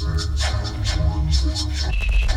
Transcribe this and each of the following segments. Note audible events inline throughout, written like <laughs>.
日本のフォークショップ。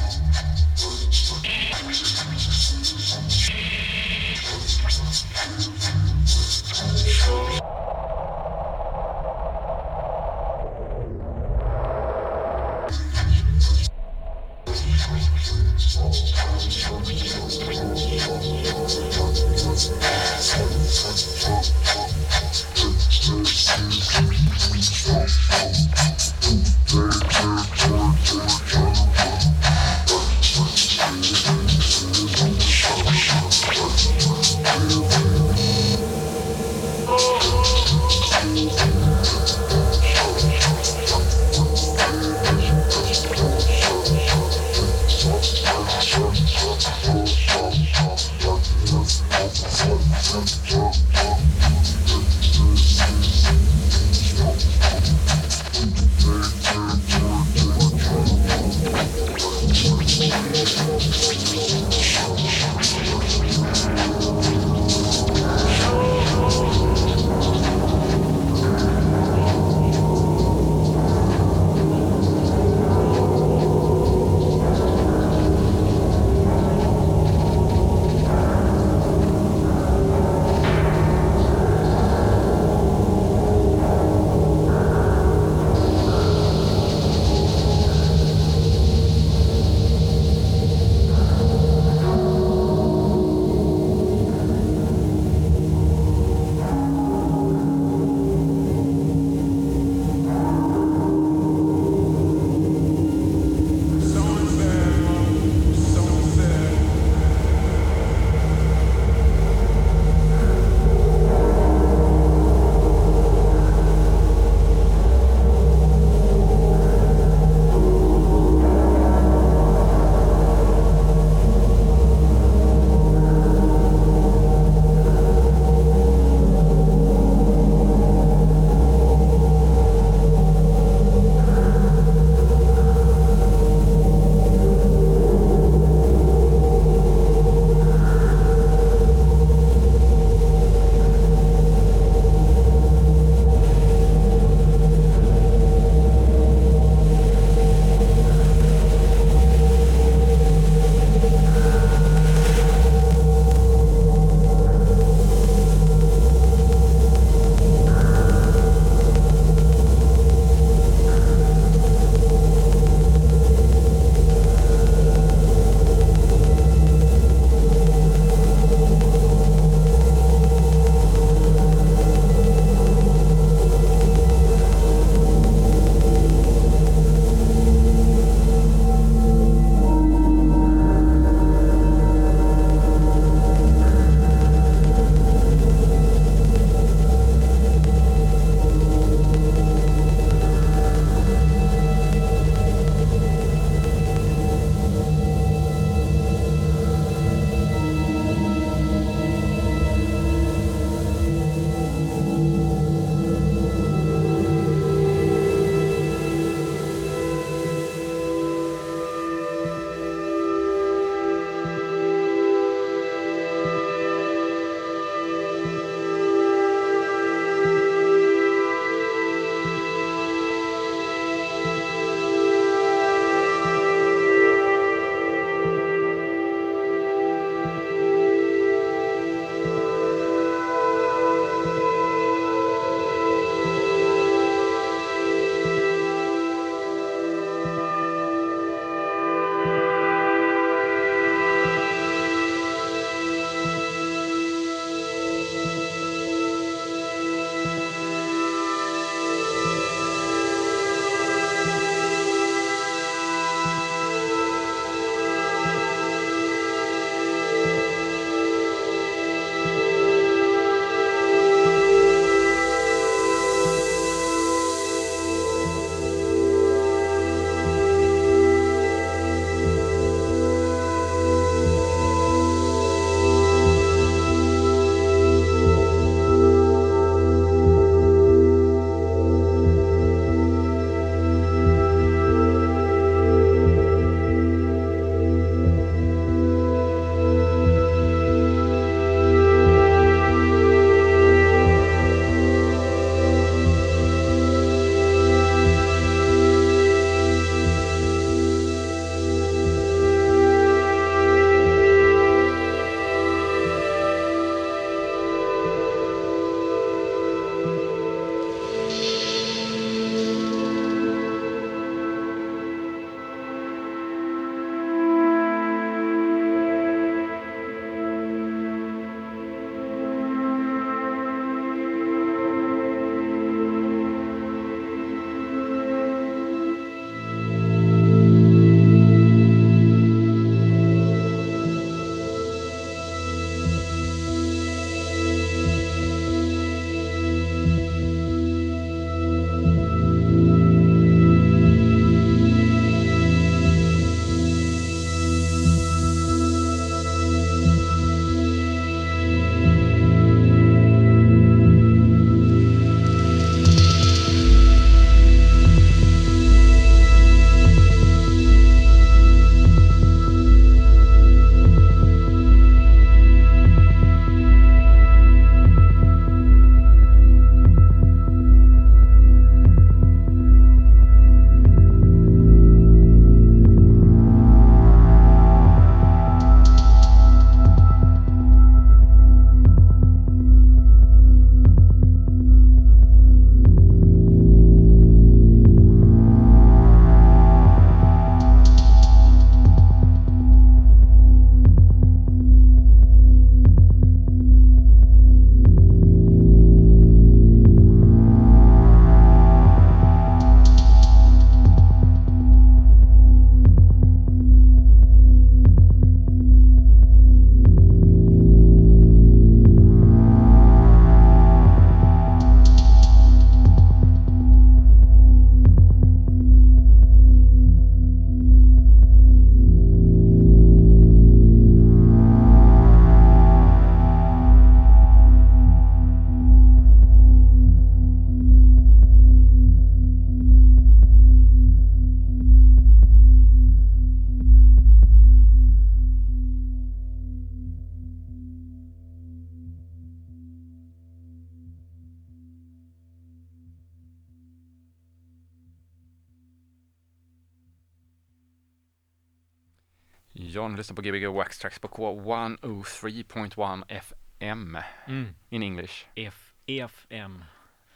John lyssnar på Gbg Wax Tracks på K103.1 FM Mm. in English. F, EFM.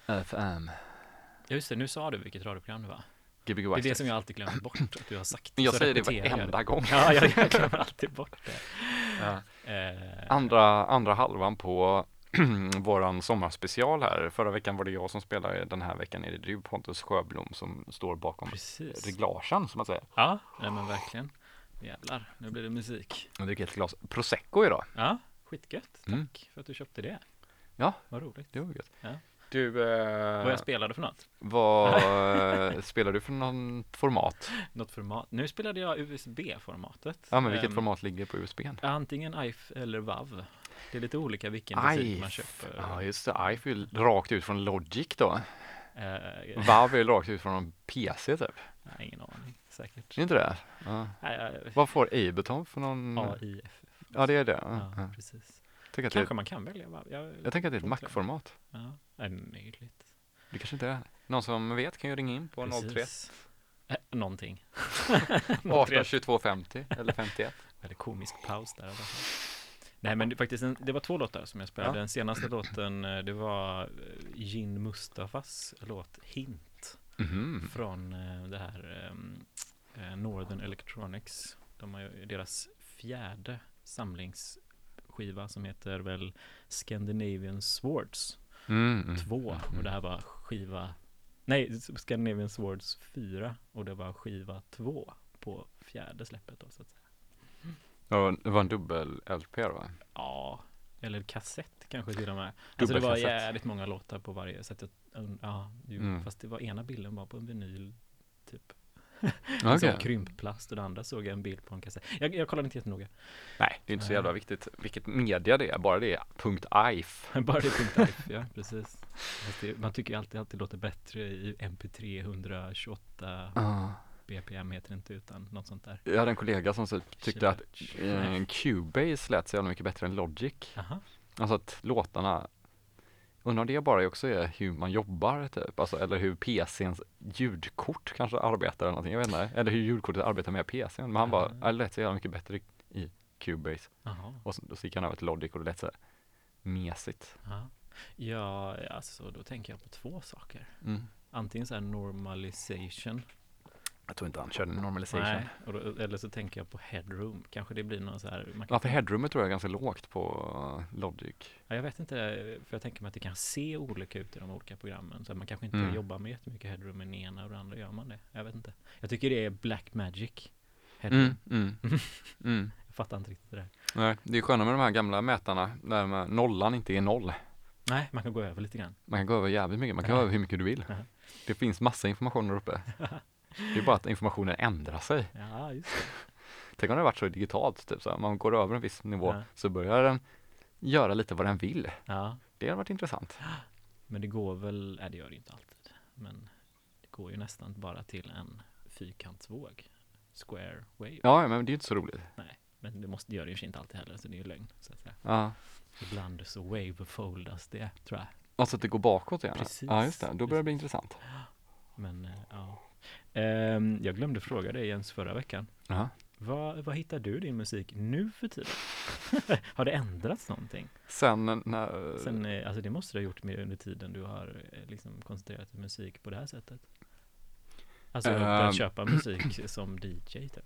FM. Ja, just det, nu sa du vilket radioprogram det var. Gbg Det är Wax det som jag alltid glömmer bort att du har sagt. Jag säger det varenda gång. Ja, jag, jag glömmer alltid bort det. Ja. Eh, Andra, andra halvan på <clears throat> våran sommarspecial här. Förra veckan var det jag som spelade, den här veckan är det du Pontus Sjöblom som står bakom Precis. reglagen som man säger. Ja, nej men verkligen. Jävlar, nu blir det musik. Jag dricker ett glas prosecco idag. Ja, skitgött. Tack Mm. för att du köpte det. Ja. Vad roligt. Det var gött. Ja. Du, eh, Vad jag spelade för något? vad <laughs> eh, spelar du för någon format? Något format? Nu spelade jag USB-formatet. Ja men vilket Ehm, format ligger på USB? Antingen IF eller WAV. Det är lite olika vilken musik man köper. Ja just det, IF är ju rakt ut från Logic då. Eh, VAV är rakt ut från en PC typ. nej, ingen aning. Säkert. Är inte det? Ja. Jag- Vad får Ableton för någon? AIF. Ja det är det. Ja, Ja. Ja. precis. Det Kanske är, man kan välja. Jag, jag tänker att det är ett det. Mac-format. Ja, nej, möjligt. Det kanske inte är. Någon som vet kan ju ringa in på 03 Precis. Eh, någonting. 18 22 50 eller 51. Väldigt komisk paus där. Nej men det, faktiskt, en, det var två låtar som jag spelade. Ja. Den senaste låten, eh, det var eh, Gin Mustafas låt Hint. Mhm. Från eh, det här ehm, eh, Northern Electronics. De har ju deras fjärde samlingsskiva som heter väl Scandinavian Swords Mm, mm. 2. Och det här var skiva, nej, Scandinavian Swords 4. Och det var skiva 2 på fjärde släppet då så att säga. Ja, det var en dubbel LP va? Ja, eller kassett kanske till och med. Alltså det var jävligt många låtar på varje sätt. Jag- Ja, ju, Mm. fast det var ena bilden var på en vinyl typ. Okay. Som krympplast och det andra såg jag en bild på en kassett. Jag, jag kollade inte jättenoga. Nej, det är inte så jävla Nej. viktigt vilket media det är, bara det är .if. <laughs> Bara det punkt F, ja precis. Det, man tycker ju alltid att det låter bättre i MP3 128 Ja. BPM heter det inte utan något sånt där. Jag hade en kollega som typ tyckte att eh, Cubase lät så jävla mycket bättre än Logic. Jaha, Alltså att låtarna, undrar om det bara också är hur man jobbar typ, alltså, eller hur PCns ljudkort kanske arbetar eller någonting, jag vet inte, eller hur ljudkortet arbetar med PCn. Men han bara, Ah. "Ja, det lät så jävla mycket bättre i, Cubase. jaha, Och så, då gick han över till Logic och det lät så här mesigt. ja. Ja, alltså då tänker jag på två saker. Mm. Antingen så här normalization Jag tror inte han körde normalization. Nej, då, eller så tänker jag på headroom. Kanske det blir någon så här. Man kan, Ja, för headroomet tror jag är ganska lågt på uh, Logic. ja, jag vet inte, för jag tänker mig att det kan se olika ut i de olika programmen. Så man kanske inte Mm. jobbar med jättemycket headroom med den ena och den andra gör man det. Jag vet inte. Jag tycker det är black magic. Headroom. Mm, mm, <laughs> mm. Jag fattar inte riktigt det där. Nej, det är sköna med de här gamla mätarna där med nollan inte är noll. Nej, man kan gå över lite grann. Man kan gå över jävligt mycket, man kan gå över hur mycket du vill. Det finns massa information där uppe. <laughs> Det är bara att informationen ändrar sig. Ja, just Tänk om det har varit så digitalt, typ så här, man går över en viss nivå Ja. så börjar den göra lite vad den vill. det. Ja, Det har varit intressant. men det går väl, nej det gör det inte alltid. Men det går ju nästan bara till en fyrkantsvåg. Square wave. Ja, men det är ju inte så roligt. Nej, men det måste det gör det ju inte alltid heller, så det är ju lögn. Så att säga. Ja. Ibland så wavefoldas det, tror jag. Alltså att det går bakåt igen. Precis, Ja, just det. Då börjar det bli intressant. Men eh, ja. Ehm, jag glömde fråga dig Jens förra veckan. Ja. Vad, vad hittar du din musik nu för tiden? <laughs> har det ändrats någonting? Sen när... Sen, eh, alltså det måste du ha gjort med under tiden du har eh, liksom koncentrerat dig musik på det här sättet. Alltså Ehm. börjat köpa musik <clears throat> som DJ typ.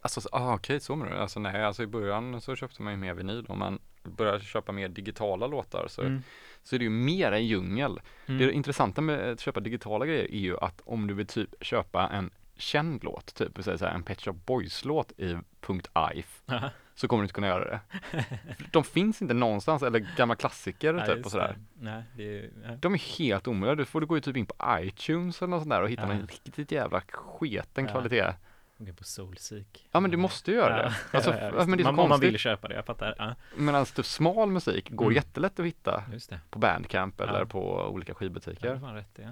Alltså, så- ah, okej, så menar du? Alltså nej, alltså i början så köpte man ju mer vinyl. Om man börjar köpa mer digitala låtar så, Mm. Så är det ju mer en djungel. Mm. Det intressanta med att köpa digitala grejer är ju att om du vill typ köpa en känd låt, typ så här, en Pet Shop Boys-låt i .if så kommer du inte kunna göra det. De finns inte någonstans, eller gamla klassiker Ja, typ och sådär. Nej, är, nej. De är helt omöjliga, du får du gå typ in på iTunes eller något sånt där och hitta Ja. någon riktigt jävla sketen Ja. kvalitet. Okej, på Soulseek. Ja men du måste ju göra det. Alltså, <laughs> ja, ja, men det är så man, man vill köpa det, jag fattar. Ja, Medan typ smal musik går Mm. jättelätt att hitta på Bandcamp eller Ja. på olika Ja, skivbutiker. har fan rätt ja.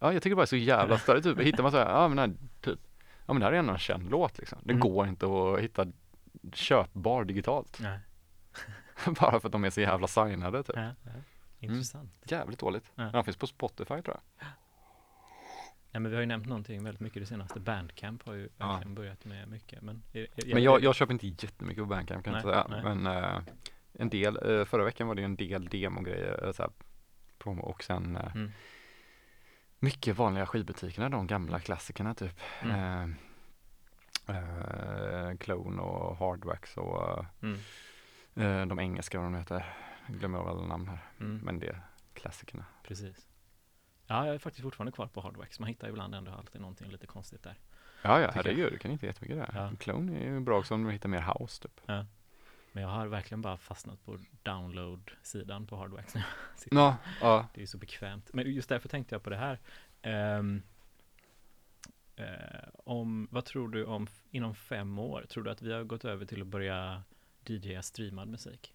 Ja, jag tycker bara det är så jävla större typ. Hittar man så här, ja men här, typ, ja men det här är ändå en känd låt liksom. Det Mm. går inte att hitta köpbar digitalt. Nej. <laughs> bara för att de är så jävla signade typ. Ja, ja. Intressant. Jävligt dåligt. Ja. Men de finns på Spotify tror jag. Ja, men vi har ju nämnt någonting väldigt mycket det senaste. Bandcamp har ju Ja. börjat med mycket. Men, är- är- Men jag, jag köper inte jättemycket på Bandcamp kan jag Nej, inte säga. nej. Men eh, en del, eh, förra veckan var det ju en del demogrejer, såhär, promo och sen eh, Mm. mycket vanliga skivbutikerna, de gamla klassikerna typ. Mm. Clone och Hardwax och Mm. de engelska vad de heter. Jag glömmer alla namn här. Mm. Men det är klassikerna. Precis. Ja, jag är faktiskt fortfarande kvar på Hardwax. Man hittar ibland ändå alltid någonting lite konstigt där. Ja, ja, herregud, du kan inte jättemycket där. Ja. Clone är ju bra också om du hittar mer house typ. Men jag har verkligen bara fastnat på download-sidan på Hardwax nu. <laughs> Ja, ja. Det är så bekvämt. Men just därför tänkte jag på det här. Ehm, eh, om, vad tror du om inom fem år? Tror du att vi har gått över till att börja DJa streamad musik?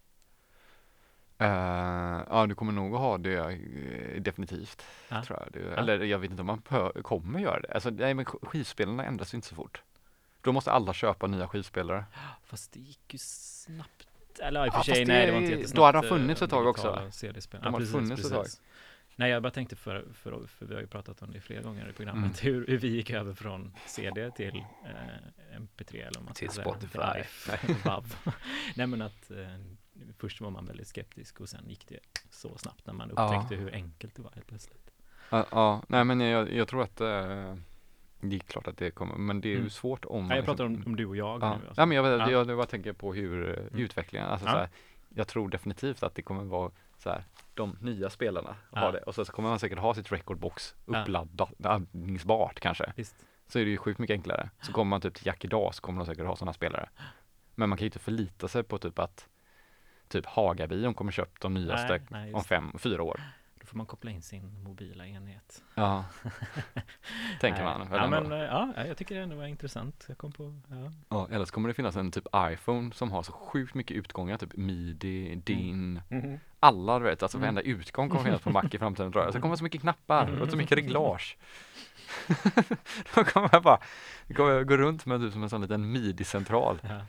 Eh, ja, du kommer nog att ha det eh, definitivt. Ja. Tror jag. Det, Eller jag vet inte om man kommer göra det. Alltså, nej, men sk- skivspelarna ändras ju inte så fort. Då måste alla köpa nya skivspelare. <gasps> Fast det gick ju snabbt. Eller i och Ja, för sig, nej det- var inte då jättesnabbt. hade de eh, funnits ett tag också. De hade funnits ett tag. Nej, jag bara tänkte för, för, för vi har ju pratat om det flera gånger i programmet, Mm. hur, hur vi gick över från CD till eh, MP3 eller vad man ska Till säga. Spotify. Drive, <laughs> WAV. Nej men att eh, först var man väldigt skeptisk och sen gick det så snabbt när man Ja. upptäckte hur enkelt det var helt plötsligt. Ja, ja, nej men jag, jag tror att eh, det är klart att det kommer, men det är ju Mm. svårt om jag pratar om, liksom- om du och jag ja. nu. Alltså. ja, men jag, Ja. jag, jag bara tänker på hur eh, Mm. utvecklingen, alltså Ja. så här, jag tror definitivt att det kommer vara så här, de nya spelarna Ja. har det och så, så kommer man säkert ha sitt recordbox Ja. uppladdat, laddningsbart kanske. Visst. Så är det ju sjukt mycket enklare. Så kommer man typ till Jack idag så kommer de säkert ha sådana spelare. Men man kan ju inte förlita sig på typ att typ Hagabion kommer köpa de nyaste Nej, nej, om fem, fyra år. Då får man koppla in sin mobila enhet. Ja, <laughs> tänker man. Ja, men ja, jag tycker det ändå var intressant. Jag kom på, ja. Ja, eller så kommer det finnas en typ iPhone som har så sjukt mycket utgångar, typ midi, din, alla du vet, alltså Mm. varenda utgång kommer finnas på Mac i framtiden tror jag. Så det kommer så mycket knappar och så mycket reglage. <laughs> Då kommer jag bara, kommer jag gå runt med typ som en sån liten midi-central. Ja,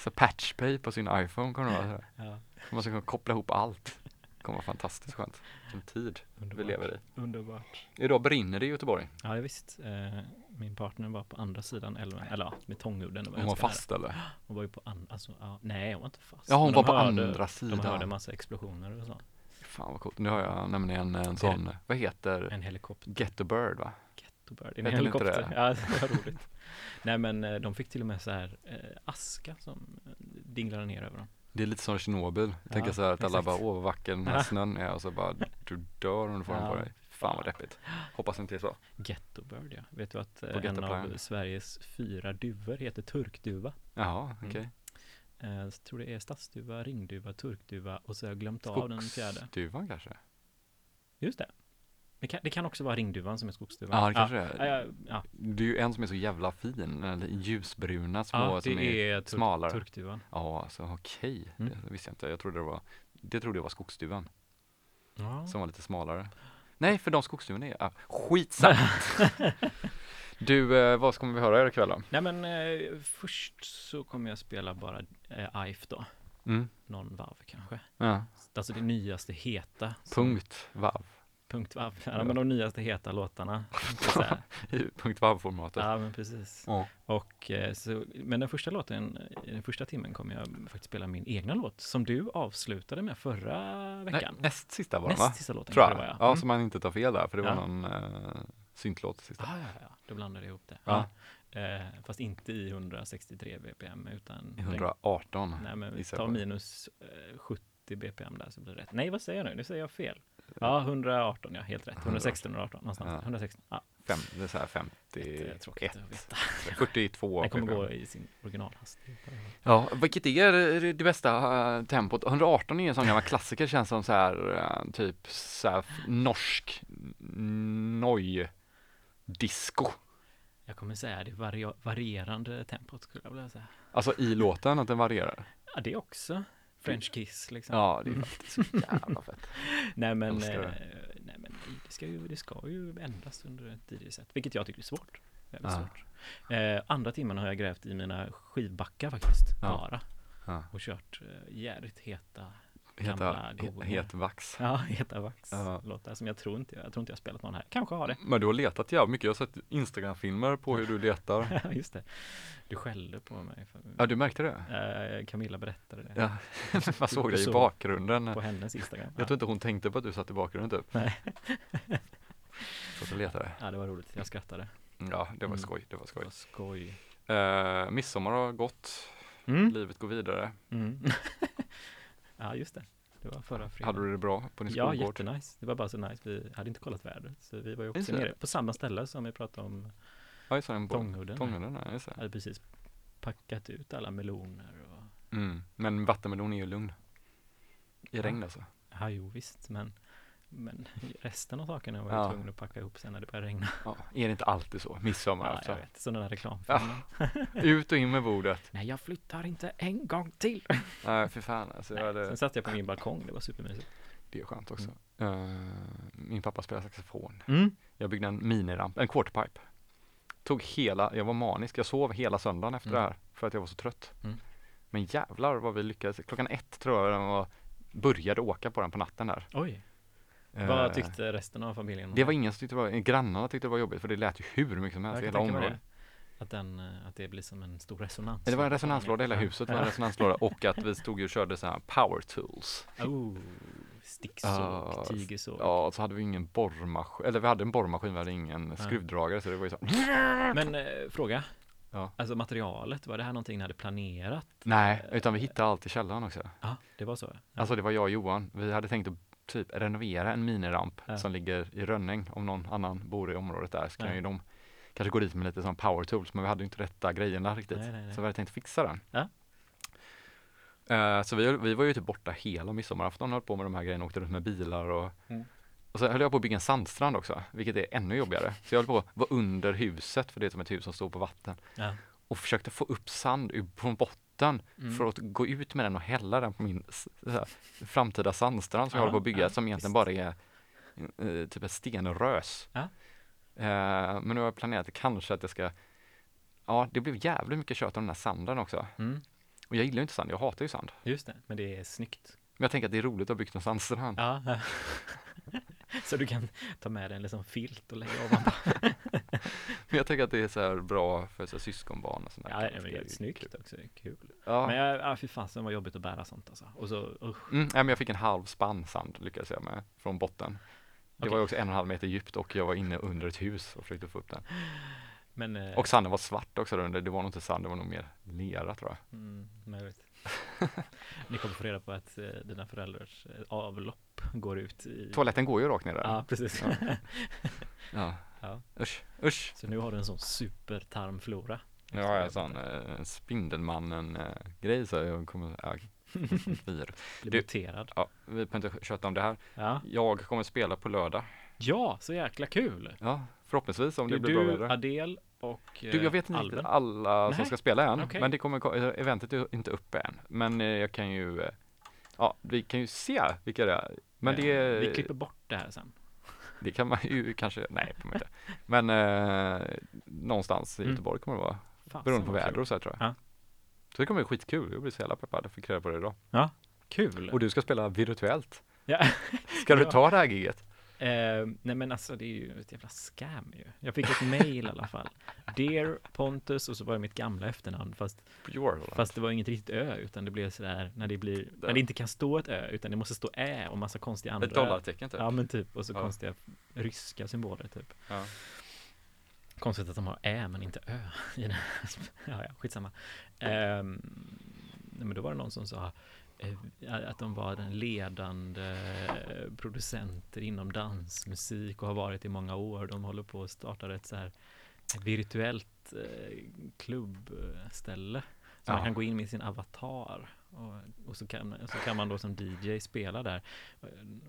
Så patchpay på sin iPhone kommer det vara. ja, Man ska kunna koppla ihop allt. Det kommer vara fantastiskt skönt. En tid vi underbart. lever i. Underbart. Idag brinner det i Göteborg. Ja, visst. Eh, min partner var på andra sidan älven, eller ja, med Tångudden. Hon var fast eller? Hon var ju på andra, alltså, ja, nej hon var inte fast. Ja, hon Men var på hörde- andra De hörde sidan. massa explosioner och så. Fan vad coolt. Nu har jag nämligen en sån, vad heter En helikopter. Get the Bird va? En Heter den inte helikopter. det? Ja, det var roligt. <laughs> nej, men eh, de fick till och med så här eh, aska som eh, dinglade ner över dem. Det är lite som Tjernobyl. Ja, Tänker så här att alla bara, åh vad vacker den här Ja. snön är och så bara, du dör om du får den på Ja. dig. Fan vad deppigt. Hoppas inte det är så. Gettobird, ja. Vet du att eh, På en Gettoplan. av Sveriges fyra duvor heter turkduva? Jaha, Mm. okej. Eh, jag tror det är stadsduva, ringduva, turkduva och så har jag glömt av den fjärde. Skogsduvan kanske? Just det. Det kan, det kan också vara ringduvan som är skogsduvan. Ja, det kanske ja, det är. Ja, Det är ju en som är så jävla fin, ljusbruna små ja, som är, är tur, smalare. turkduvan. Ja, alltså okej. Mm. Det visste jag inte. Jag trodde det var, det trodde jag var skogsduvan Ja. som var lite smalare. Nej, för de skogsduvorna är, ah, skitsamma. <laughs> du, eh, vad ska vi höra ikväll då? Nej men eh, först så kommer jag spela bara eh, IF då. Mm. Någon varv kanske. Ja. Alltså det nyaste heta. Punkt vav. Punkt varv. Ja, men de nyaste heta låtarna. <laughs> I punkt vav-formatet. ja men precis. Ja. Och eh, så, men den första låten, den första timmen kommer jag faktiskt spela min egna låt som du avslutade med förra veckan. näst sista var det va? Näst sista låten Tror jag. det Ja, var ja. så man inte tar fel där, för det var någon uh, syntlåt sista. Ah, ja, ja, ja, då blandade jag ihop det. Ja. Eh, fast inte i 163 bpm utan I 118. Nej men på. minus eh, 70 bpm där så blir det rätt. Nej vad säger jag nu? Nu säger jag fel. Ja 118 ja, helt rätt. 116, 118 någonstans. Ja. 116. Ja, Fem, det är så här jättetråkigt 51, att veta. 42. Den kommer gå i sin originalhastighet. Ja, vilket är det, bästa eh, tempot? 118 är en sån gammal klassiker, känns som så här eh, typ så här norsk noj disco. Jag kommer säga det varierande tempot skulle jag vilja säga. Alltså i låten, att den varierar. Ja det också. French kiss liksom. Ja, det är faktiskt så jävla fett. <laughs> Nej men, eh, nej, men det, ska ju, det ska ju ändras under ett DJ-set, vilket jag tycker är svårt. Väldigt Ja. svårt. Eh, andra timmen har jag grävt i mina skivbackar faktiskt, Ja. bara. Ja. Och kört eh, jävligt heta Heta, het vax. Ja, <laughs> Heta Vax Ja. låtar som jag tror inte, jag tror inte jag har spelat någon här. Kanske har det. Men du har letat jävligt mycket. Jag har sett Instagram-filmer på hur du <laughs> letar. Ja, just det. Du skällde på mig. För, Ja, du märkte det? Eh, Camilla berättade det Ja, <laughs> man såg Du dig i bakgrunden. på hennes Instagram. Jag tror inte hon tänkte på att du satt i bakgrunden typ. Nej. Så du letade. Ja, det var roligt. Jag skrattade. Ja, det var Mm. skoj. Det var Det skoj. var skoj. Uh, midsommar har gått. Mm. Livet går vidare. Mm. Ja, just det. Det var förra fredagen. Hade du det bra på din Ja, skolgård? jättenice. Det var bara så nice. Vi hade inte kollat vädret. Så vi var ju också nere på samma ställe som vi pratade om Ja, just det. Tångudden. Tångudden, ja, just det. hade precis packat ut alla meloner och Mm. Men vattenmelon är ju lugn. I Ja. regn alltså. Ja, jo visst, men, men <laughs> resten av sakerna var Ja. jag tvungen att packa ihop sen när det började regna. Ja, är det inte alltid så? Midsommar Ja, alltså. jag vet. Som den här reklamfilmen. <laughs> Ut och in med bordet. Nej, jag flyttar inte en gång till. <laughs> Nej, för fan alltså. Sen hade, satt jag på min balkong, det var supermysigt. det är skönt också. Eh, min pappa spelar saxofon. Mm. Jag byggde en miniramp, en quarterpipe. Tog hela, jag var manisk, jag sov hela söndagen efter Mm. det här för att jag var så trött. Mm. Men jävlar vad vi lyckades. Klockan ett tror jag den var, började åka på den på natten där. Oj, vad tyckte resten av familjen? Det var ingen som tyckte det var, grannarna tyckte det var jobbigt för det lät ju hur mycket som helst i hela området. det. Att, den, eh, att det blir som en stor resonans. Det var en resonanslåda hela huset, var en <laughs> resonanslåda och att vi stod och körde så här power tools. Oh, sticksåg, Ja, tigersåg. Ja, och så hade vi ingen borrmaskin, eller vi hade en borrmaskin, vi hade ingen skruvdragare så det var ju så. Men eh, fråga. Ja. Alltså materialet, var det här någonting ni hade planerat? Nej, utan vi hittade allt i källaren också. Ja, det var så? Ja. Alltså det var jag och Johan. Vi hade tänkt att typ renovera en miniramp Ja. som ligger i Rönning. Om någon annan bor i området där så kan Ja. ju de kanske gå dit med lite sån power tools men vi hade ju inte rätta grejerna riktigt. Nej, nej, nej. Så vi hade tänkt fixa den. Ja. Eh, så vi, vi var ju typ borta hela midsommarafton och höll på med de här grejerna, åkte runt med bilar och Mm. och så höll jag på att bygga en sandstrand också, vilket är ännu jobbigare. <laughs> Så jag höll på att vara under huset, för det är som ett hus som står på vatten. Ja. Och försökte få upp sand från botten Mm. för att gå ut med den och hälla den på min här, framtida sandstrand som jag Ja, håller på att bygga, ja, som egentligen visst. bara är eh, typ ett stenrös. Ja. Eh, men nu har jag planerat kanske att jag ska, ja det blev jävligt mycket kött av den här sanden också. Mm, Och jag gillar ju inte sand, jag hatar ju sand. just det, men det är snyggt. Men jag tänker att det är roligt att ha byggt en sandstrand. Ja. <laughs> <laughs> så du kan ta med dig en liksom filt och lägga ovanpå. <laughs> Men jag tänker att det är så här bra för så här, syskonbarn och sånt där. Ja, det är ju snyggt kul. också, kul. Ja. Men jag, ja, fy fasen vad jobbigt att bära sånt alltså. Och så, usch. Mm, nej, men jag fick en halv spann sand lyckades jag med från botten. Det Okej. var ju också en och en halv meter djupt och jag var inne under ett hus och försökte få upp den. Men, eh, Och sanden var svart också där under. Det var nog inte sand, det var nog mer lera tror jag. Mm, möjligt. Ni kommer få reda på att eh, dina föräldrars eh, avlopp går ut i... Toaletten går ju rakt ner där. Ja, precis. Ja. <laughs> Ja. Ja. Usch, usch. Så nu har du en sån supertarmflora. Ja, jag sån eh, Spindelmannen-grej så jag kommer, ja. <laughs> Blir Du- muterad. Ja, vi behöver inte köta om det här. Ja. Jag kommer spela på lördag. ja, så jäkla kul! Ja, förhoppningsvis om Det det blir bra du, väder. Adel och Du, jag eh, vet inte Alben. alla som Nej, ska spela än, okej. men det kommer, ko- eh, eventet är inte uppe än. Men eh, jag kan ju, eh, ja, vi kan ju se vilka det är. Men Eh, det, Vi klipper bort det här sen. det kan man ju <laughs> kanske, nej, det kommer inte. <laughs> Men eh, någonstans i Mm. Göteborg kommer det vara, Fasen, beroende på vad väder kul. och så här tror jag. Ja. Så det kommer bli skitkul, jag blir så jävla peppad, jag fick reda på det idag. Kul! Och du ska spela virtuellt. Ja. Ska du <laughs> Ja. ta det här giget? Eh, nej men alltså det är ju ett jävla scam ju. Jag fick ett mail i alla fall. <laughs> Dear Pontus och så var det mitt gamla efternamn fast, fast det var inget riktigt ö utan det blev sådär när det blir, när det inte kan stå ett ö utan det måste stå ä och massa konstiga andra. Ett dollartecken typ. Ja men typ och så Ja. konstiga ryska symboler typ. Ja. Konstigt att de har ä men inte ö. <laughs> Ja, ja, skitsamma. Ehm, nej, men då var det någon som sa att de var den ledande eh, producenter inom dansmusik och har varit i många år. De håller på att starta ett så här virtuellt eh, klubbställe. Så man Ja. kan gå in med sin avatar och, och så, kan, så kan man då som DJ spela där.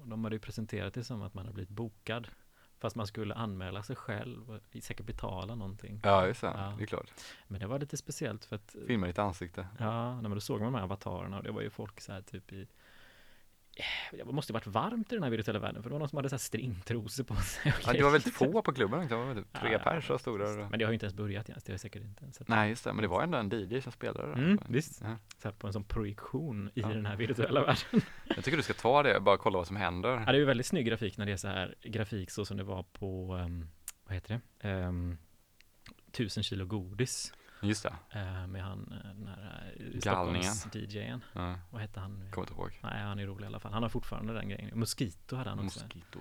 Och De hade ju presenterat det som att man har blivit bokad. Fast man skulle anmäla sig själv och säkert betala någonting. Ja, just det. Ja. Det är klart. Men det var lite speciellt för att Filma ditt ansikte. Ja, men då såg man de här avatarerna och det var ju folk så här typ i det måste varit varmt i den här virtuella världen för det var någon som hade så här stringtrosor på sig. och Ja, det var väldigt få på klubben, det var väl typ tre Ja, pers som stod där. Men det har ju inte ens börjat ens, det är säkert inte. Att, Nej, just det, men det var ändå en DJ som spelade där. Mm, visst. Ja. så här på en sån projektion i Ja. den här virtuella <laughs> världen. Jag tycker du ska ta det, bara kolla vad som Ja, händer. det är ju väldigt snygg grafik när det är så här grafik så som det var på, ehm, vad heter det, um, tusen kilo godis Just det, eh, med han, eh, den här Galningen. Stockholms-DJen. ja, Vad hette han? kommer inte ihåg. Nej, han är rolig i alla fall. Han har fortfarande den grejen. Mosquito hade han också. Mosquito.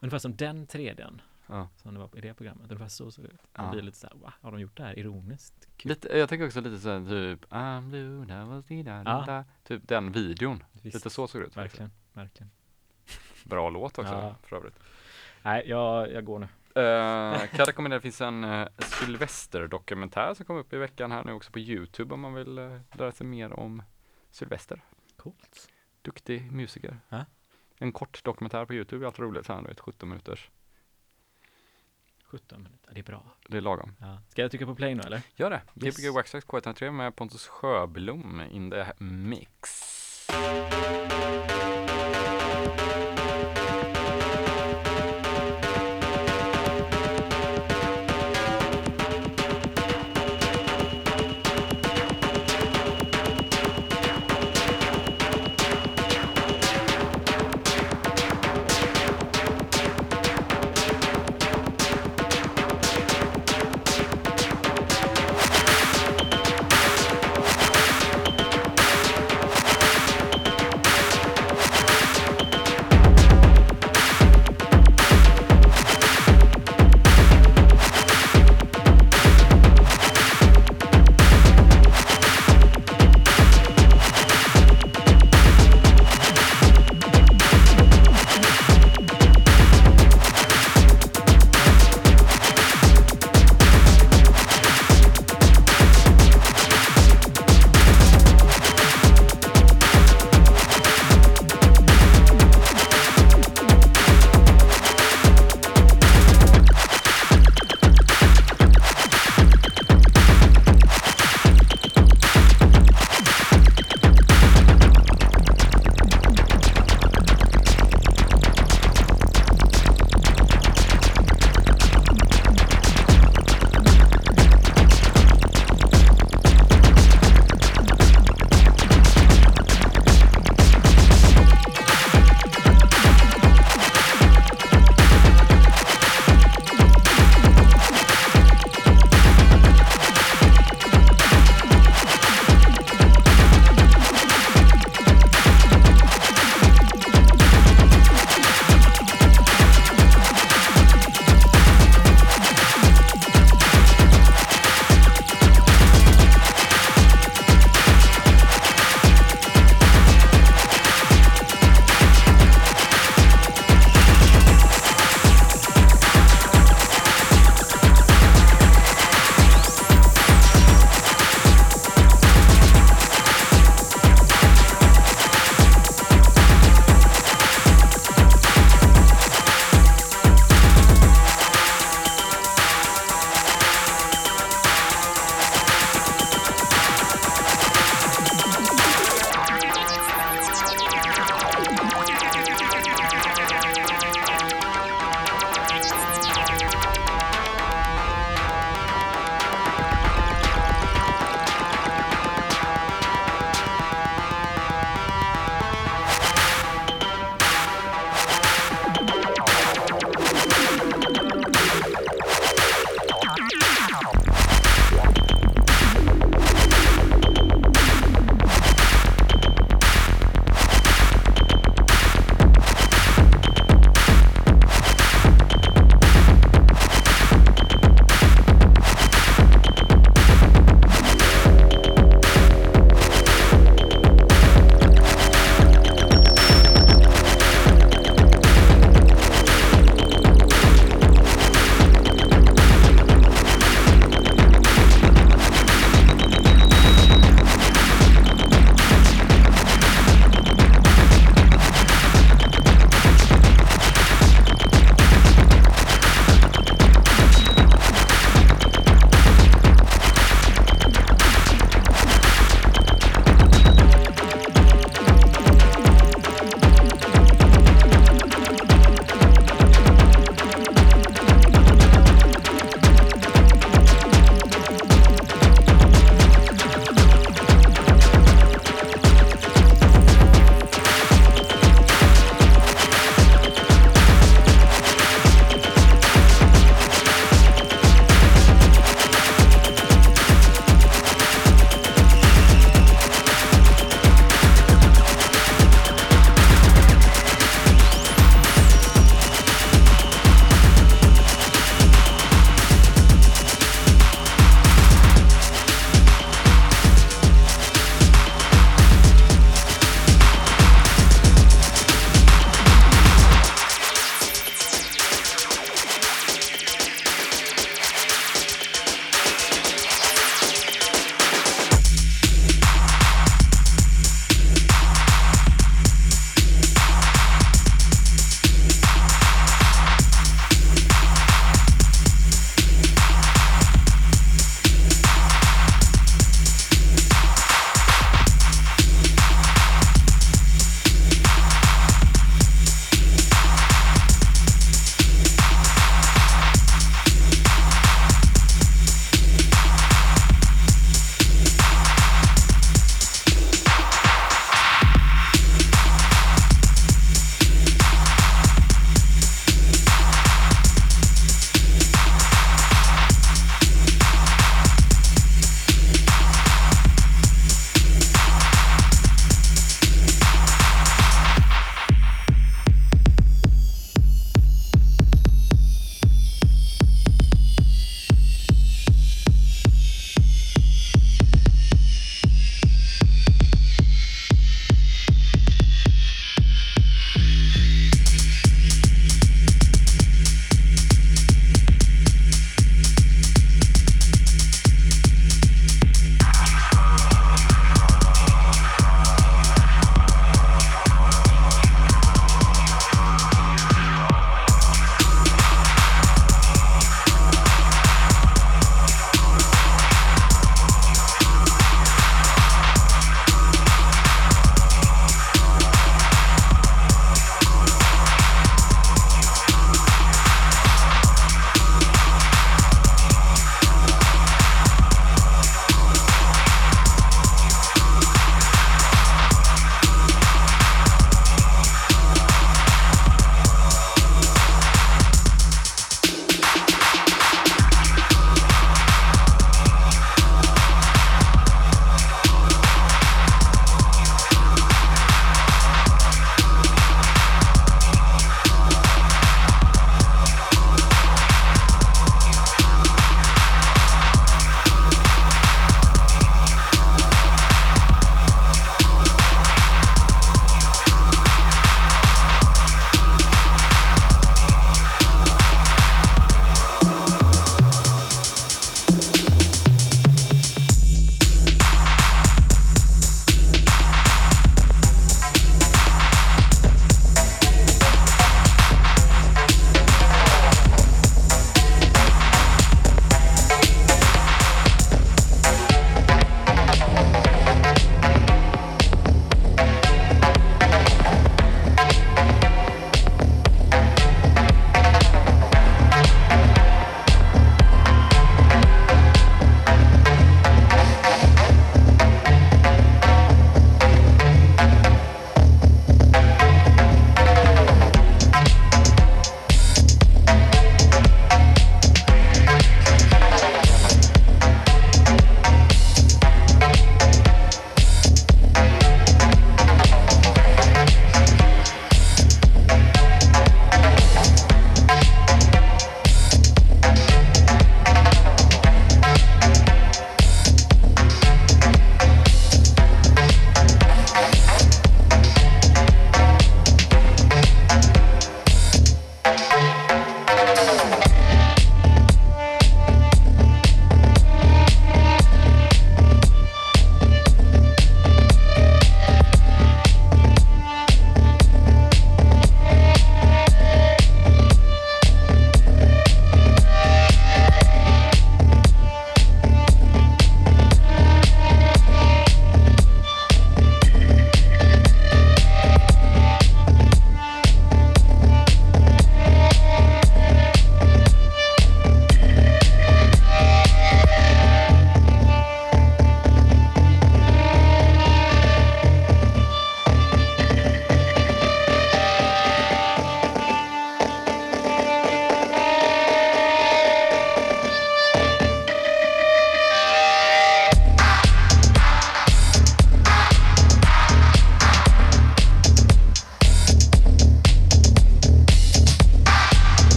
Ungefär som den 3Dn Ja. som det var i det programmet. Ungefär så såg det ut. Ja. Man blir lite såhär, va? Har de gjort det här ironiskt? Kul. Lite, jag tänker också lite såhär typ I'm blue, that was the da, Ja. da. Typ den videon. Visst, Lite så såg det ut. verkligen, verkligen. Bra låt också Ja. för övrigt. Nej, jag, jag går nu. Uh, kan rekommendera, det finns en uh, Sylvester-dokumentär som kom upp i veckan här nu också på Youtube om man vill uh, lära sig mer om Sylvester. Coolt. Duktig musiker. Ja. En kort dokumentär på Youtube är alltid roligt, så här, du vet, 17 minuters. 17 minuter, det är bra. Det är lagom. Ja. Ska jag trycka på play nu eller? Gör det! Yes. Gbg Waxtrax K103 med Pontus Sjöblom in the mix.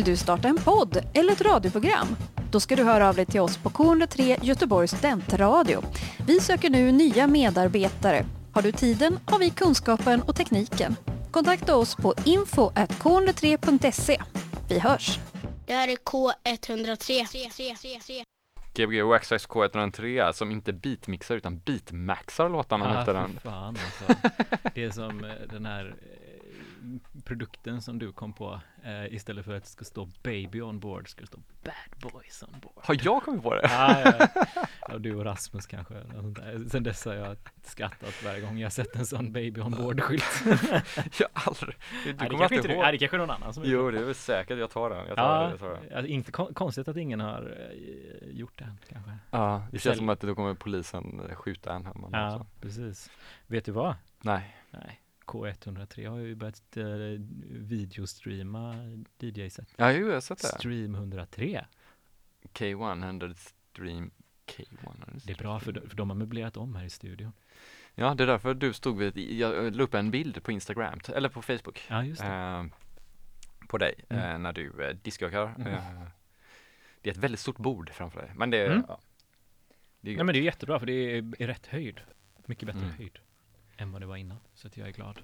Vill du starta en podd eller ett radioprogram? Då ska du höra av dig till oss på K103 Göteborgs studentradio. Vi söker nu nya medarbetare. Har du tiden har vi kunskapen och tekniken. Kontakta oss på info.k103.se. Vi hörs! Det här är K103. Gbg Waxxax K103 som inte beatmixar utan beatmaxar låtarna Ah, fy den. fan alltså. <laughs> Det är som eh, den här eh, produkten som du kom på. Eh, istället för att det ska stå baby on board ska det stå bad boys on board. Har jag kommit på det? Ah, ja, ja. <laughs> ja, du och Rasmus kanske. Sen dess har jag skrattat varje gång jag sett en sån baby on board-skylt. <laughs> Jag har aldrig. Du kommer alltid inte ihåg. Nej, det kanske är någon annan som Jo, det är väl säkert. Jag tar den. Jag tar Ja, den. Jag tar den. alltså, inte kon- konstigt att ingen har eh, gjort det kanske. Ja, det känns som att då kommer polisen skjuta en hemma. Ja, också. precis. Vet du vad? Nej. Nej, K103 har ju börjat eh, videostreama DJ-set. Ja, jo, jag har sett det. Stream 103. K100 Stream K100 Det är bra för, de- för de har möblerat om här i studion. Ja, det är därför du stod vid, jag la upp en bild på Instagram, eller på Facebook, Ja, just eh, på dig, Mm. eh, när du eh, diskjokar. Mhm. Eh, det är ett väldigt stort bord framför dig, men det, Mm. ja, det är Nej men det är jättebra för det är i rätt höjd. Mycket bättre Mm. höjd än vad det var innan. Så att jag är glad.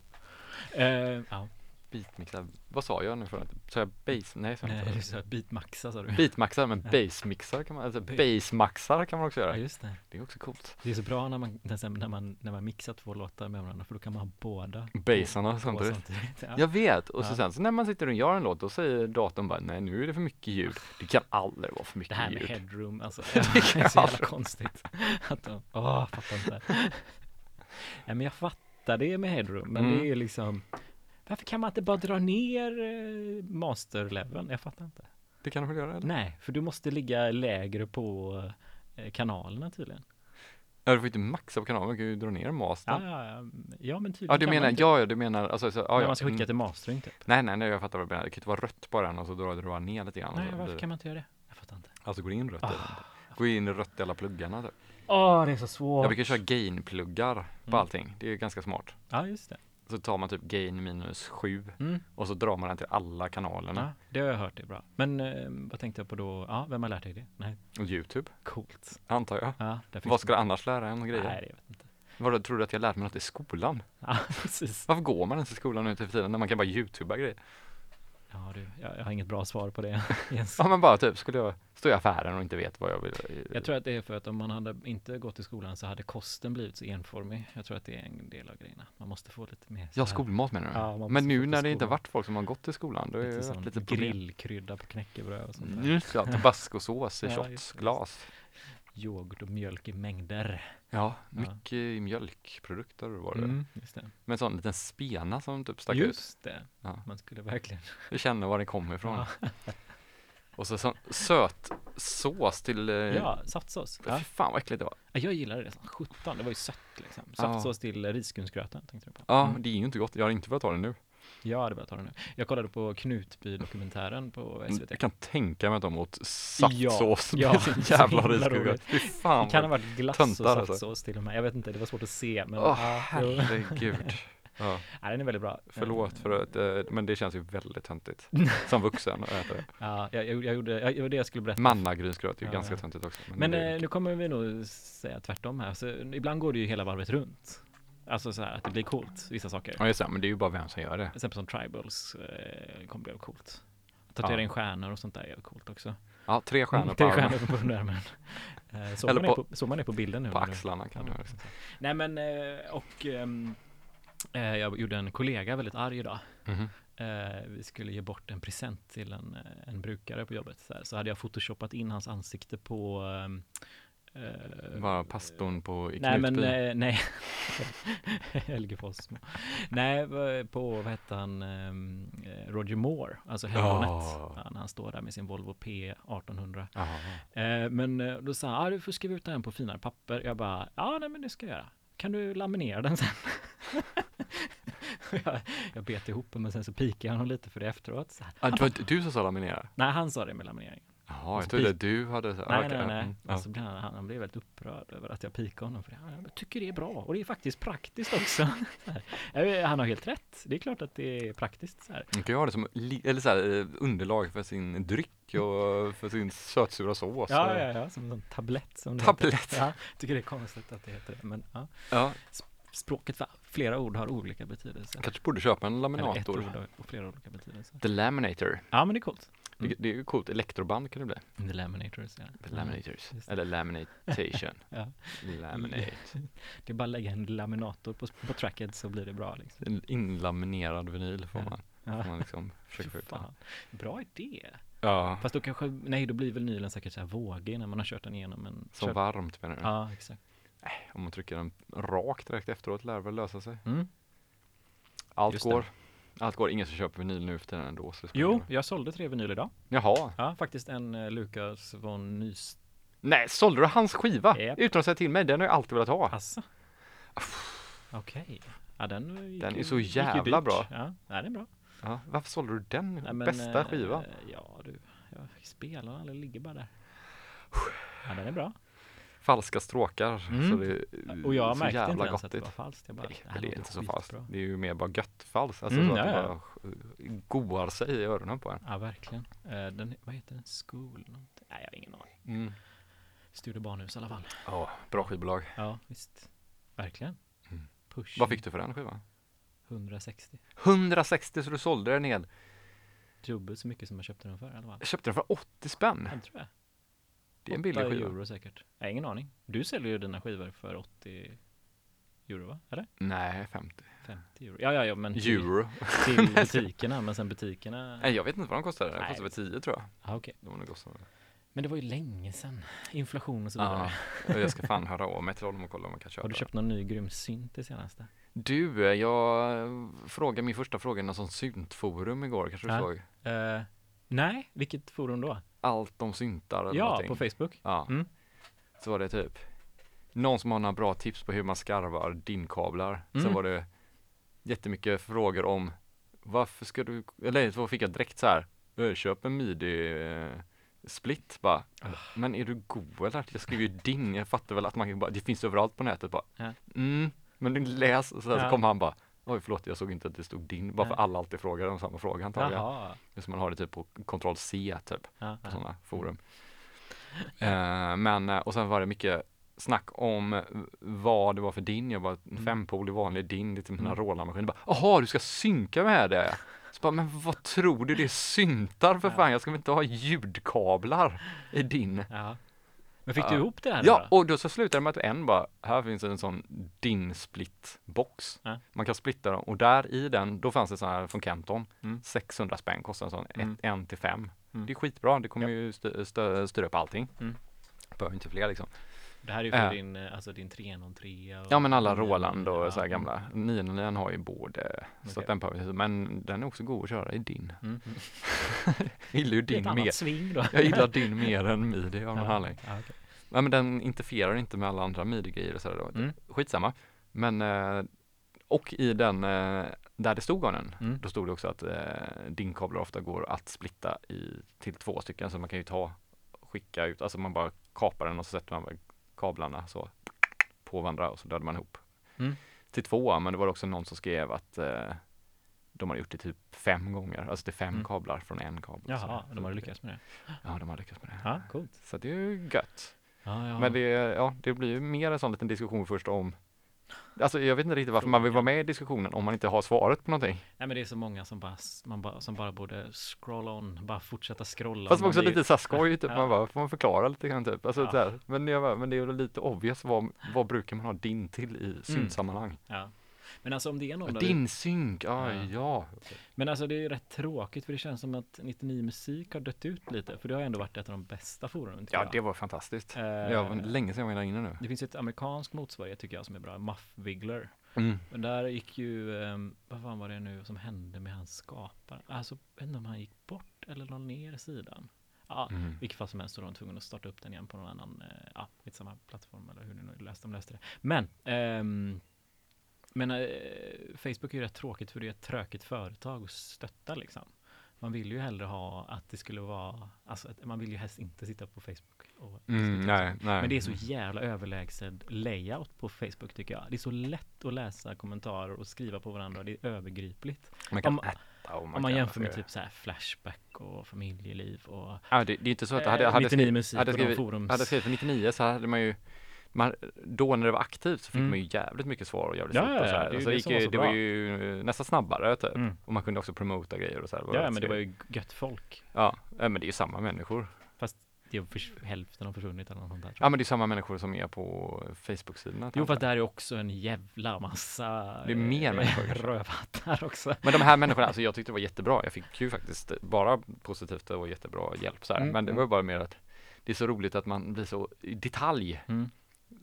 Eh, ja, beatmixar, vad sa jag nu för att, sa jag bass, nej, sa jag nej, det så här beatmaxa sa du. Beatmaxar, men Ja. bassmixar kan man, alltså Ba- bassmaxar kan man också Ja, göra. just det. Det är också coolt. Det är så bra när man, när man, när man mixar två låtar med varandra för då kan man ha båda. Bassarna på samtidigt. samtidigt. Ja. Jag vet, och så Ja. sen så när man sitter och gör en låt, då säger datorn bara, nej nu är det för mycket ljud. Det kan aldrig vara för Det mycket här med ljud. headroom, alltså. Det <laughs> det kan är så jävla konstigt. Att de, åh, fattar inte. Nej men jag fattar det med headroom, men Mm. det är liksom varför kan man inte bara dra ner eh, masterleveln? Jag fattar inte. Det kan de väl göra eller? Nej, för du måste ligga lägre på eh, kanalerna tydligen. Ja, du får inte maxa på kanalen, man kan ju dra ner mastern. Ja, ja, ja, ja men tydligen Ja, du menar, ja, ja, du menar, alltså, så, ja, ja. man ska skicka mm. till mastering typ. Nej, nej, nej, jag fattar vad du menar. Det kan inte vara rött på den och så drar du bara ner lite grann. Nej, varför blir- kan man inte göra det? Jag fattar inte. Alltså går in rött den. Gå in rött i alla pluggarna typ. Åh, det är så svårt. Jag brukar köra gain-pluggar på Mm. allting. Det är ju ganska smart. Ja, just det. Så tar man typ gain minus 7 Mm. och så drar man den till alla kanalerna. Ja, det har jag hört, det är bra. Men eh, vad tänkte jag på då? Ja, vem har lärt dig det? Nej, Youtube, coolt. antar jag. Ja, Vad ska du annars lära en grejer? Nej, det vet jag inte. Vadå, tror du att jag lärt mig något i skolan? Ja, <laughs> precis. Varför går man ens i skolan nu till tiden när man kan bara youtuba grejer? Ja, du, jag, jag har inget bra svar på det. <laughs> Jens. Ja men bara typ, skulle jag stå i affären och inte vet vad jag vill Jag tror att det är för att om man hade inte gått i skolan så hade kosten blivit så enformig. Jag tror att det är en del av grejerna. Man måste få lite mer Ja, skolmat menar du? Ja, men nu när det inte varit folk som har gått i skolan, då är lite det lite grillkrydda på knäckebröd och sånt där. Just ja, tabascosås i <laughs> Ja, just shots, det. glas. Yoghurt och mjölk i mängder. Ja, Ja. mycket mjölkprodukter var det. Mm, just det. Med en sån liten spena som typ stack ut. Just det. Ja. Man skulle verkligen. <laughs> Du känner var det kommer ifrån. Ja, <laughs> Och så sån söt sås till... eh, ja saftsås. Ja. Fy fan vad äckligt det var. Ja, Jag gillade det som 17. Det var ju sött liksom. Ja. Saftsås till eh, risgrynsgröten tänkte du på. Ja, Mm. det är ju inte gott. Jag har inte velat ta det nu. Jag hade börjat ta det nu. Jag kollade på Knutby-dokumentären på SVT. Jag kan tänka mig att de åt saftsås Ja, med ja, sin <laughs> jävla. Fy fan Det kan ha varit glass och alltså. saftsås till och med. Jag vet inte, det var svårt att se. Men ja, jo. herregud. <laughs> Ja, ja, den är väldigt bra. förlåt för att, eh, men det känns ju väldigt töntigt. <laughs> Som vuxen att äta det. Ja, jag, jag, gjorde, jag, det var det jag skulle berätta. Mannagrynsgröt är ju Ja, ganska ja. töntigt också. Men det är eh, nu kommer vi nog säga tvärtom här. Så, ibland går det ju hela varvet runt. Alltså så här att det blir coolt, vissa saker. Ja just det, men det är ju bara vem som gör det. Till exempel som tribals eh, kommer bli coolt. Tatuera Ja. in stjärnor och sånt där är coolt också. Ja, tre stjärnor Mm, på Tre armen. stjärnor på underarmen. Eh, <laughs> så, Eller man är på- på, så man är på bilden nu. På axlarna kan Ja, du också. Nej men, eh, och eh, jag gjorde en kollega väldigt arg idag. Mhm. Eh, vi skulle ge bort en present till en, en brukare på jobbet. Så, här. så hade jag photoshopat in hans ansikte på ehm, eh, Var pastorn på i Nej men eh, nej, <laughs> Fossmo. Nej, på vad hette han, ehm, eh, Roger Moore, alltså helgonet. Ja, när han står där med sin Volvo P1800. Jaha. Eh, men eh, då sa han, ah, du får skriva ut den på finare papper. Jag bara, ja nej men det ska jag göra. Kan du laminera den sen? jag, <laughs> jag bet ihop men sen så pikade jag honom lite för det efteråt. Så här, Ah, det var du som sa laminera? Nej, han sa det med laminering. Jaha, jag trodde du hade Nej, okej, nej, nej. mm, ja. Alltså, annat, han, han blev väldigt upprörd över att jag pikade honom för. Han tycker det är bra och det är faktiskt praktiskt också. <laughs> Han har helt rätt. Det är klart att det är praktiskt. Så här. Man kan ju ha det som eller så här, eh, underlag för sin dryck och för sin sötsura sås. Ja, ja, ja, som en tablett. Som Tablett. Ja, tycker det är konstigt att det heter det. Men ja, ja. språket, va? flera ord har olika betydelser. Kanske borde köpa en Eller ett laminator. ord och flera olika betydelser. The Laminator. Ja, men det är coolt. Det, det är ju coolt. Elektroband kan det bli. The Laminators, ja. The Laminators. det. Eller Laminatation. <laughs> Ja. Laminate. <laughs> Det är bara att lägga en laminator på, på tracket så blir det bra liksom. En inlaminerad vinyl får Ja. man, Ja. får man liksom försöka få ut. Bra idé. Ja, Fast då kanske, nej då blir väl nylen säkert så här vågig när man har kört den igenom en... som kört, varmt menar du? Ja, exakt. Om man trycker den rakt direkt efteråt lär det väl lösa sig. Mm. Allt Just det. Allt går. Ingen som köper vinyl nu för tiden ändå. Så Jo, jag sålde tre vinyl idag. Jaha. Ja, faktiskt en uh, Lukas von Nys... Nej, sålde du hans skiva? Japp. Utan att säga till mig. Den har jag alltid velat ha. Asså? Okej. Ja, den gick Den är ju- så gick ju jävla dyrt. bra. Ja, nej, den är bra. Ja, varför sålde du den Nej, men, bästa eh, skivan? Ja, du. Jag spelar eller ligger bara där. Ja, den är bra. Falska stråkar. Mm. Så det är Och jag så märkte inte jävla ens att det var falskt. Bara, Nej, men det är inte så falskt. Det är ju mer bara gött falskt. Alltså Mm, så att ja, det bara goar sig i öronen på en. Ja, verkligen. Eh, Den, vad heter den? School? någonting? Nej, jag har ingen aning. Mm. Studio Barnhus i alla fall. Ja, bra skivbolag. Ja, visst. Verkligen. Mm. Push. Vad fick du för den skivan? 160. 160 så du sålde den ned. Dubbelt så mycket som jag köpte den för i alla fall. Jag köpte den för 80 spänn. Jag tror jag. Det är en billig 8 skiva. euro säkert. Jag har ingen aning. Du säljer ju dina skivor för 80 euro va? Eller? Nej, 50. 50 euro? Ja, ja, ja, men till, Euro. till <laughs> butikerna. Men sen butikerna. Nej, jag vet inte vad de kostade. De kostade väl 10 tror jag. Ja, okej. De var nog kostade. Men det var ju länge sedan. Inflation och så vidare. Ja, jag ska fan höra av mig till dem och kolla om man kan köpa. Har du köpt någon ny grym synt det senaste? Du, jag frågade min första fråga i någon sån syntforum igår, kanske du Ja. såg? Eh, nej, vilket forum då? Allt om syntar eller Ja, någonting. på Facebook. Ja, Mm. så var det typ någon som har några bra tips på hur man skarvar DIN-kablar. Sen Mm. var det jättemycket frågor om varför ska du, eller så fick jag direkt så här, "Eh, köp en midi eh, split bara. Ah. Men är du god eller? Jag skriver ju DIN, jag fattar väl att man kan bara, det finns överallt på nätet bara. Ja. Mm, men du läs, och så, så Ja. kom han bara, oj förlåt jag såg inte att det stod DIN, bara för alla alltid frågar om samma fråga antagligen. Jaha. Som man har det typ på kontroll C typ Ja, på sådana forum. Eh, men, eh, och sen var det mycket snack om vad det var för din. Jag bara, en Mm. fempolig vanlig din, lite mina Mm. rålarmaskiner. Bara, Jaha, du ska synka med det? Så bara, men vad tror du det är syntar för fan? Jag ska väl inte ha ljudkablar i din? Ja. Men fick Ja. du ihop det här Ja, då? och då så slutade det med att en bara, här finns en sån din split box. Ja. Man kan splitta dem och där i den, då fanns det sån här från Kenton, Mm. 600 spänn kostar en sån, Mm. en till fem. Mm. Det är skitbra, det kommer Ja. ju styra upp allting. Mm. Behöver inte fler liksom. Det här är ju för Ja. din, eh, alltså din 303 och Ja men alla Roland och ja. så här gamla, 909 har ju både, så Okej. att den behöver, men den är också god att köra i din. Mm. mm. <laughs> Jag gillar ju Det är ett din mer, sving då. jag gillar <laughs> din mer än midi av någon ja. anledning. Ja, okej. Nej men den interfererar inte med alla andra midi-grejer och sådär. Mm. Skitsamma. Men, eh, och i den, eh, där det stod den, Mm. då stod det också att eh, din kablar ofta går att splitta i, till två stycken, så man kan ju ta, skicka ut, alltså man bara kapar den och så sätter man kablarna så på varandra och så dödar man ihop. Mm. Till två, men det var också någon som skrev att eh, de har gjort det typ fem gånger, alltså det är fem Mm. kablar från en kabel. Jaha, de har lyckats med det. Ja, de har lyckats med det. Ja, coolt. Så det är ju gött. Ja, ja. Men det, ja, det blir ju mer en sån liten diskussion först om Alltså jag vet inte riktigt varför man vill vara med i diskussionen om man inte har svaret på någonting. Nej men det är så många som bara, man bara, som bara borde scroll on, bara fortsätta scrolla. Fast också blir lite såhär skoj, typ. <laughs> Ja. man bara, får man förklara lite grann typ. Alltså, Ja. här. Men, jag men det är lite obvious, vad, vad brukar man ha din till Mm. i syntsammanhang? Ja. Men alltså om det är någon där Din synk, ah, Ja. ja. Men alltså det är rätt tråkigt för det känns som att 99 musik har dött ut lite. För det har ändå varit ett av de bästa forumen. Ja, jag. det var fantastiskt. Eh, Det var länge sedan jag var inne nu. Det finns ett amerikanskt motsvarighet tycker jag som är bra, Muff Wiggler. Mm. Men där gick ju, ehm, vad fan var det nu som hände med hans skapare? Alltså, jag vet inte om han gick bort eller la ner sidan. Ja, Mm. vilket fall som helst så var de tvungna att starta upp den igen på någon annan, eh, ja, skitsamma plattform eller hur de nu läste, de läste det. Men, ehm, men eh, Facebook är ju rätt tråkigt för det är ett tråkigt företag att stötta liksom. man vill ju hellre ha att det skulle vara, alltså att man vill ju helst inte sitta på Facebook. Och Mm, nej, nej. Men det är så jävla överlägsen layout på Facebook tycker jag. Det är så lätt att läsa kommentarer och skriva på varandra. Det är övergripligt. man kan om- äta och man Om man jämför med typ så här Flashback och familjeliv och Ja, det, det är inte så att eh, hade, hade, 99 skrivit, musik hade, och de skrivit, forums... hade skrivit för 99 så hade man ju man, då när det var aktivt så fick Mm. man ju jävligt mycket svar och jävligt Ja, fort och så här. det Alltså, det gick var ju, så det var ju nästan snabbare typ. Mm. Och man kunde också promota grejer och så här. Ja, men det var ju gött folk. Ja, men det är ju samma människor. Det är hälften har försvunnit eller något sånt där. Ja, men det är samma människor som är på Facebook-sidorna. Jo, fast där är också en jävla massa Det är mer eh, människor <laughs> rövhattar också. Men de här människorna, alltså jag tyckte det var jättebra. Jag fick ju faktiskt bara positivt och jättebra hjälp så här. Mm, Men det mm. var bara mer att det är så roligt att man blir så i detalj. Mm.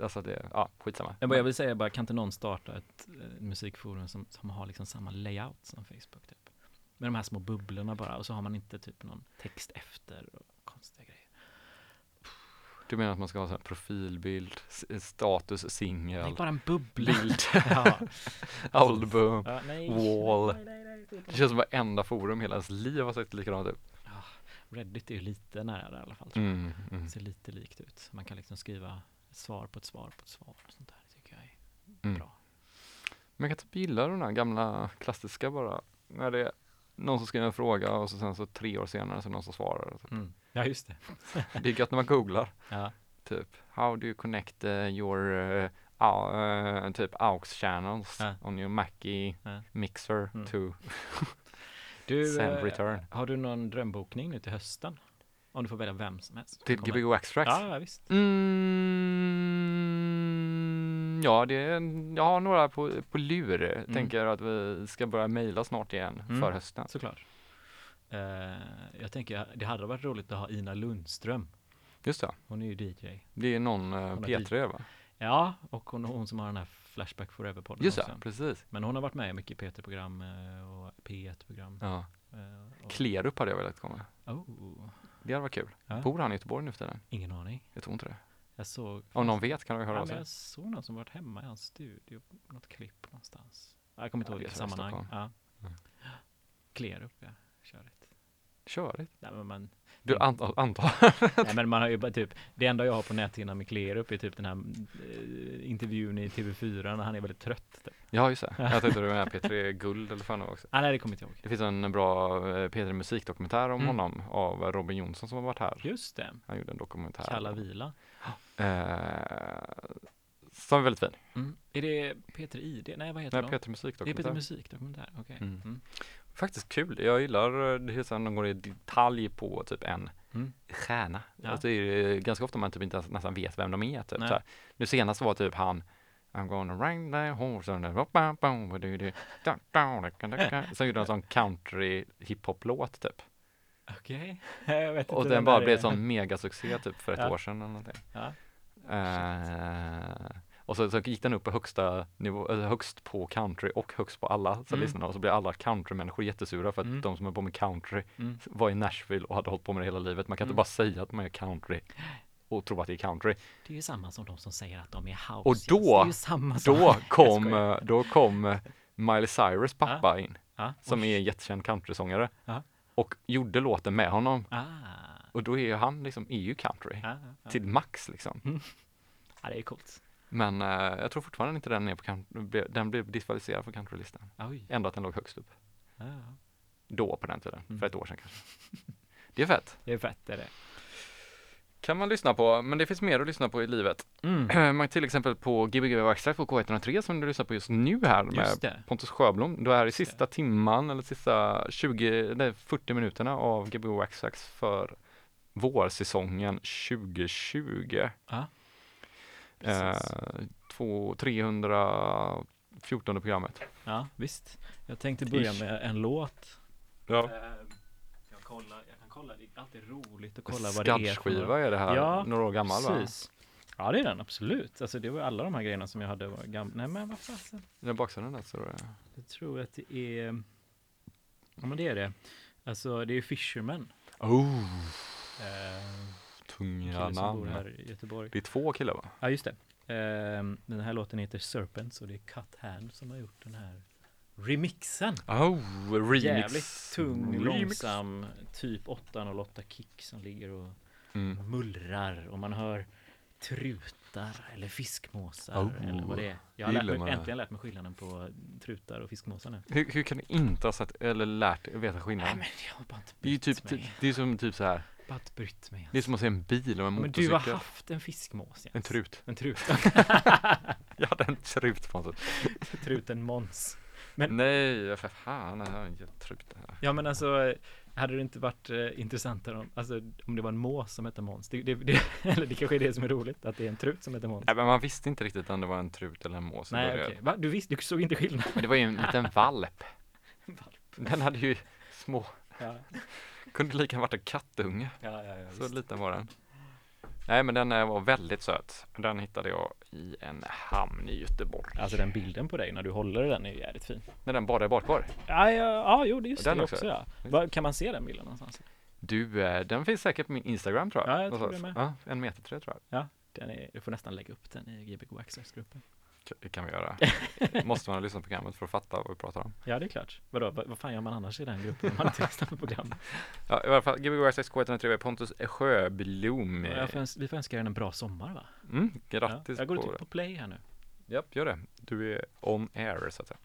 Alltså det, ja, skitsamma. Jag, bara, jag vill säga bara, kan inte någon starta ett eh, musikforum som, som har liksom samma layout som Facebook typ? Med de här små bubblorna bara och så har man inte typ någon text efter och konstiga grejer. Du menar att man ska ha så här profilbild, s- status, Det är singel, bara en bubbla. bild, <laughs> ja. <laughs> album. Ja, nej, Wall. nej, nej. Det känns som varenda forum hela ens liv har sett likadant ut. Reddit är ju lite nära det i alla fall. Tror Mm, jag. mm, Det ser lite likt ut. Man kan liksom skriva svar på ett svar på ett svar. Och sånt där Det tycker jag är mm. bra. Men jag kan typ gilla de där gamla klassiska bara. När det är någon som skriver en fråga och så sen så tre år senare så är det någon som svarar. Mm. Ja, just det. <laughs> Det är gött när man googlar. Ja. Typ, how do you connect uh, your uh, uh, typ aux channels Ja. on your Mackie Ja. mixer Mm. to Du, <laughs> send return. har du någon drömbokning nu till hösten? Om du får välja vem som helst. Till. Gbg Extracts? Ja, ja, visst. Mm, ja, det är, jag har några på, på lur. Mm. Tänker att vi ska börja mejla snart igen Mm. för hösten. Såklart. Eh, jag tänker, det hade varit roligt att ha Ina Lundström. Just det, Hon är ju DJ. det är någon uh, har P3 va? Ja, och hon, hon som har den här Flashback Forever-podden Just det, precis. Men hon har varit med i mycket P3-program eh, och P1-program. Ja. eh, och- Klerup hade jag velat komma. Oh, Det hade varit kul. Ja. Bor han i Göteborg nu för tiden? ingen aning. Jag tror inte det. Jag såg... Om någon vet kan de ju höra ja, av sig. jag såg någon som varit hemma i hans studio, något klipp någonstans. Jag kommer inte Ja, ihåg vilket sammanhang. Ja. Mm. Klerup, ja. Körigt. Körigt. Nej, men man, Du antar, antar. nej, men man har ju bara typ, det enda jag har på näthinnan med Klerup är typ den här eh, intervjun i TV4 när han är väldigt trött. Typ. Ja, just det. Jag tänkte du menar P3 Guld eller fan också. Ah, nej, det kommer inte ihåg. Det finns en bra eh, P3 musikdokumentär om Mm. honom av Robin Jonsson som har varit här. Just det, Han gjorde en dokumentär. Kalla vila. Eh, som är väldigt fin. Mm. Är det Peter ID? Nej, vad heter Nej, de? P3 Det är musikdokumentär. Peter Musikdokumentär, okej. Mm. Mm. Faktiskt kul. Jag gillar eh, det här, de går i detalj på typ en Mm. stjärna. Ja. Alltså, det är ganska ofta man typ inte ens, nästan vet vem de är. Typ. Så här. Nu senast var typ han I'm gonna rang the horse on the. Sen gjorde han en sån country hiphop-låt typ. Okej, jag vet Och inte den vem bara blev är. sån megasuccé typ för ett Ja. år sedan eller någonting. Ja. Eh, och så, så gick den upp på högsta nivå, eller högst på country och högst på alla så Mm. lyssnarna och så blev alla countrymänniskor jättesura för att Mm. de som är på med country Mm. var i Nashville och hade hållit på med det hela livet. Man kan Mm. inte bara säga att man är country och tro att det är country. Det är ju samma som de som säger att de är house. Och då- samma som... Då kom, skojar. eh, då kom eh, Miley Cyrus pappa in, Ja. som är en jättekänd countrysångare Ja. och gjorde låten med honom. Ah. Och då är ju han liksom, är ju country ja, ja. till max liksom. <laughs> ja, det är coolt. Men eh, jag tror fortfarande inte den är på country, den blev diskvalificerad från countrylistan. Ändå att den låg högst upp. Ja. Då på den tiden, Mm. för ett år sedan kanske. Det är fett. Det är fett, det är det. Kan man lyssna på, men det finns mer att lyssna på i livet. Mm. <clears throat> Man till exempel på Gbg Extra på K103 som du lyssnar på just nu här med Just. Pontus Sjöblom. Du är i Just det. sista timman eller sista 20, nej 40 minuterna av Gbg Extra för vårsäsongen 2020. Ja. Eh, två, 314 programmet. Ja, visst. Jag tänkte börja Ish. med en låt. Ja. Eh, Jag, kollar, jag kan kolla, det är alltid roligt att kolla vad det är. några- är det här, Ja, några år gammal va? Precis. Ja, det är den absolut. Alltså det var alla de här grejerna som jag hade var gamla. Nej, men vad fasen. Den baksidan där så är det Jag tror att det är... Ja, men det är det. Alltså, det är Fisherman. Oh, Eh, tunga namn. här i Göteborg. Det är två killar va? Ja, just det. Eh, den här låten heter Serpents och det är Cut Hand som har gjort den här remixen. Oh, remix. Jävligt tung, Remix. långsam, typ 808 kick som ligger och Mm. mullrar och man hör trutar eller fiskmåsar Oh, eller vad det är. Jag har lärt mig, äntligen lärt mig skillnaden på trutar och fiskmåsar nu. Hur, hur kan du inte ha sett eller lärt dig veta Nej skillnaden? men jag har bara inte Det är ju typ, mig. det är som typ så här. Inte brytt mig. Det är som att se en bil och en Men du motorcykel. har haft en fiskmås Jens. En trut. En trut. <laughs> Jag hade en trut på något sätt. <laughs> Truten Måns. Men- Nej, för fan. Jag har en trut här. Ja men alltså, hade det inte varit eh, intressantare om, alltså, om det var en mås som hette Måns? Det, det, det, <laughs> eller det kanske är det som är roligt, att det är en trut som heter Måns. Nej, men man visste inte riktigt om det var en trut eller en mås. Nej okej, Va? Du visste, du såg inte skillnad? Men det var ju en liten valp. Valp. Den hade ju små, Ja, kunde lika varit en kattunge. ja, ja, ja Så visst. liten var den. Nej men den eh, var väldigt söt. Den hittade jag i en hamn i Göteborg. Alltså den bilden på dig när du håller den är ju jävligt fin. När den badade i badkar. Ja, ja, ja jo det är just Den det också. också, ja. Va, kan man se den bilden någonstans? Du, eh, den finns säkert på min Instagram tror jag. Ja, jag tror det med. Ja, en meter tror jag. Den är, du får nästan lägga upp den i Gbg Access-gruppen. Kan vi göra. <laughs> Måste man ha lyssnat på programmet för att fatta vad vi pratar om. Ja det är klart. Vadå, vad, vad fan gör man annars i den gruppen om man inte lyssnar på programmet? <laughs> Ja, i alla fall, Gbg Access K103 är Pontus Sjöblom. Får öns- vi får önska er en bra sommar va? Mm, grattis ja, jag går ut det. på play här nu. Japp, gör det. Du är on air så att säga.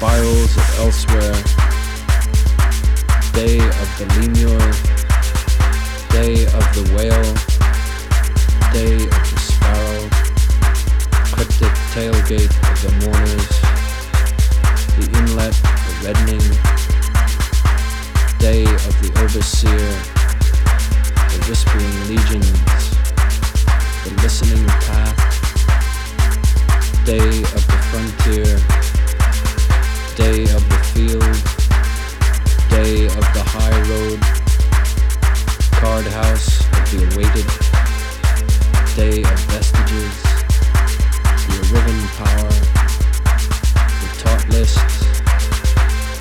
spirals of elsewhere, day of the lemur, day of the whale, day of the sparrow, cryptic tailgate of the mourners, the inlet, the reddening, day of the overseer, the whispering legions, the listening path, day of the frontier day of the field, day of the high road, card house of the awaited, day of vestiges, the riven power, the taught list,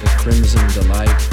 the crimson delight.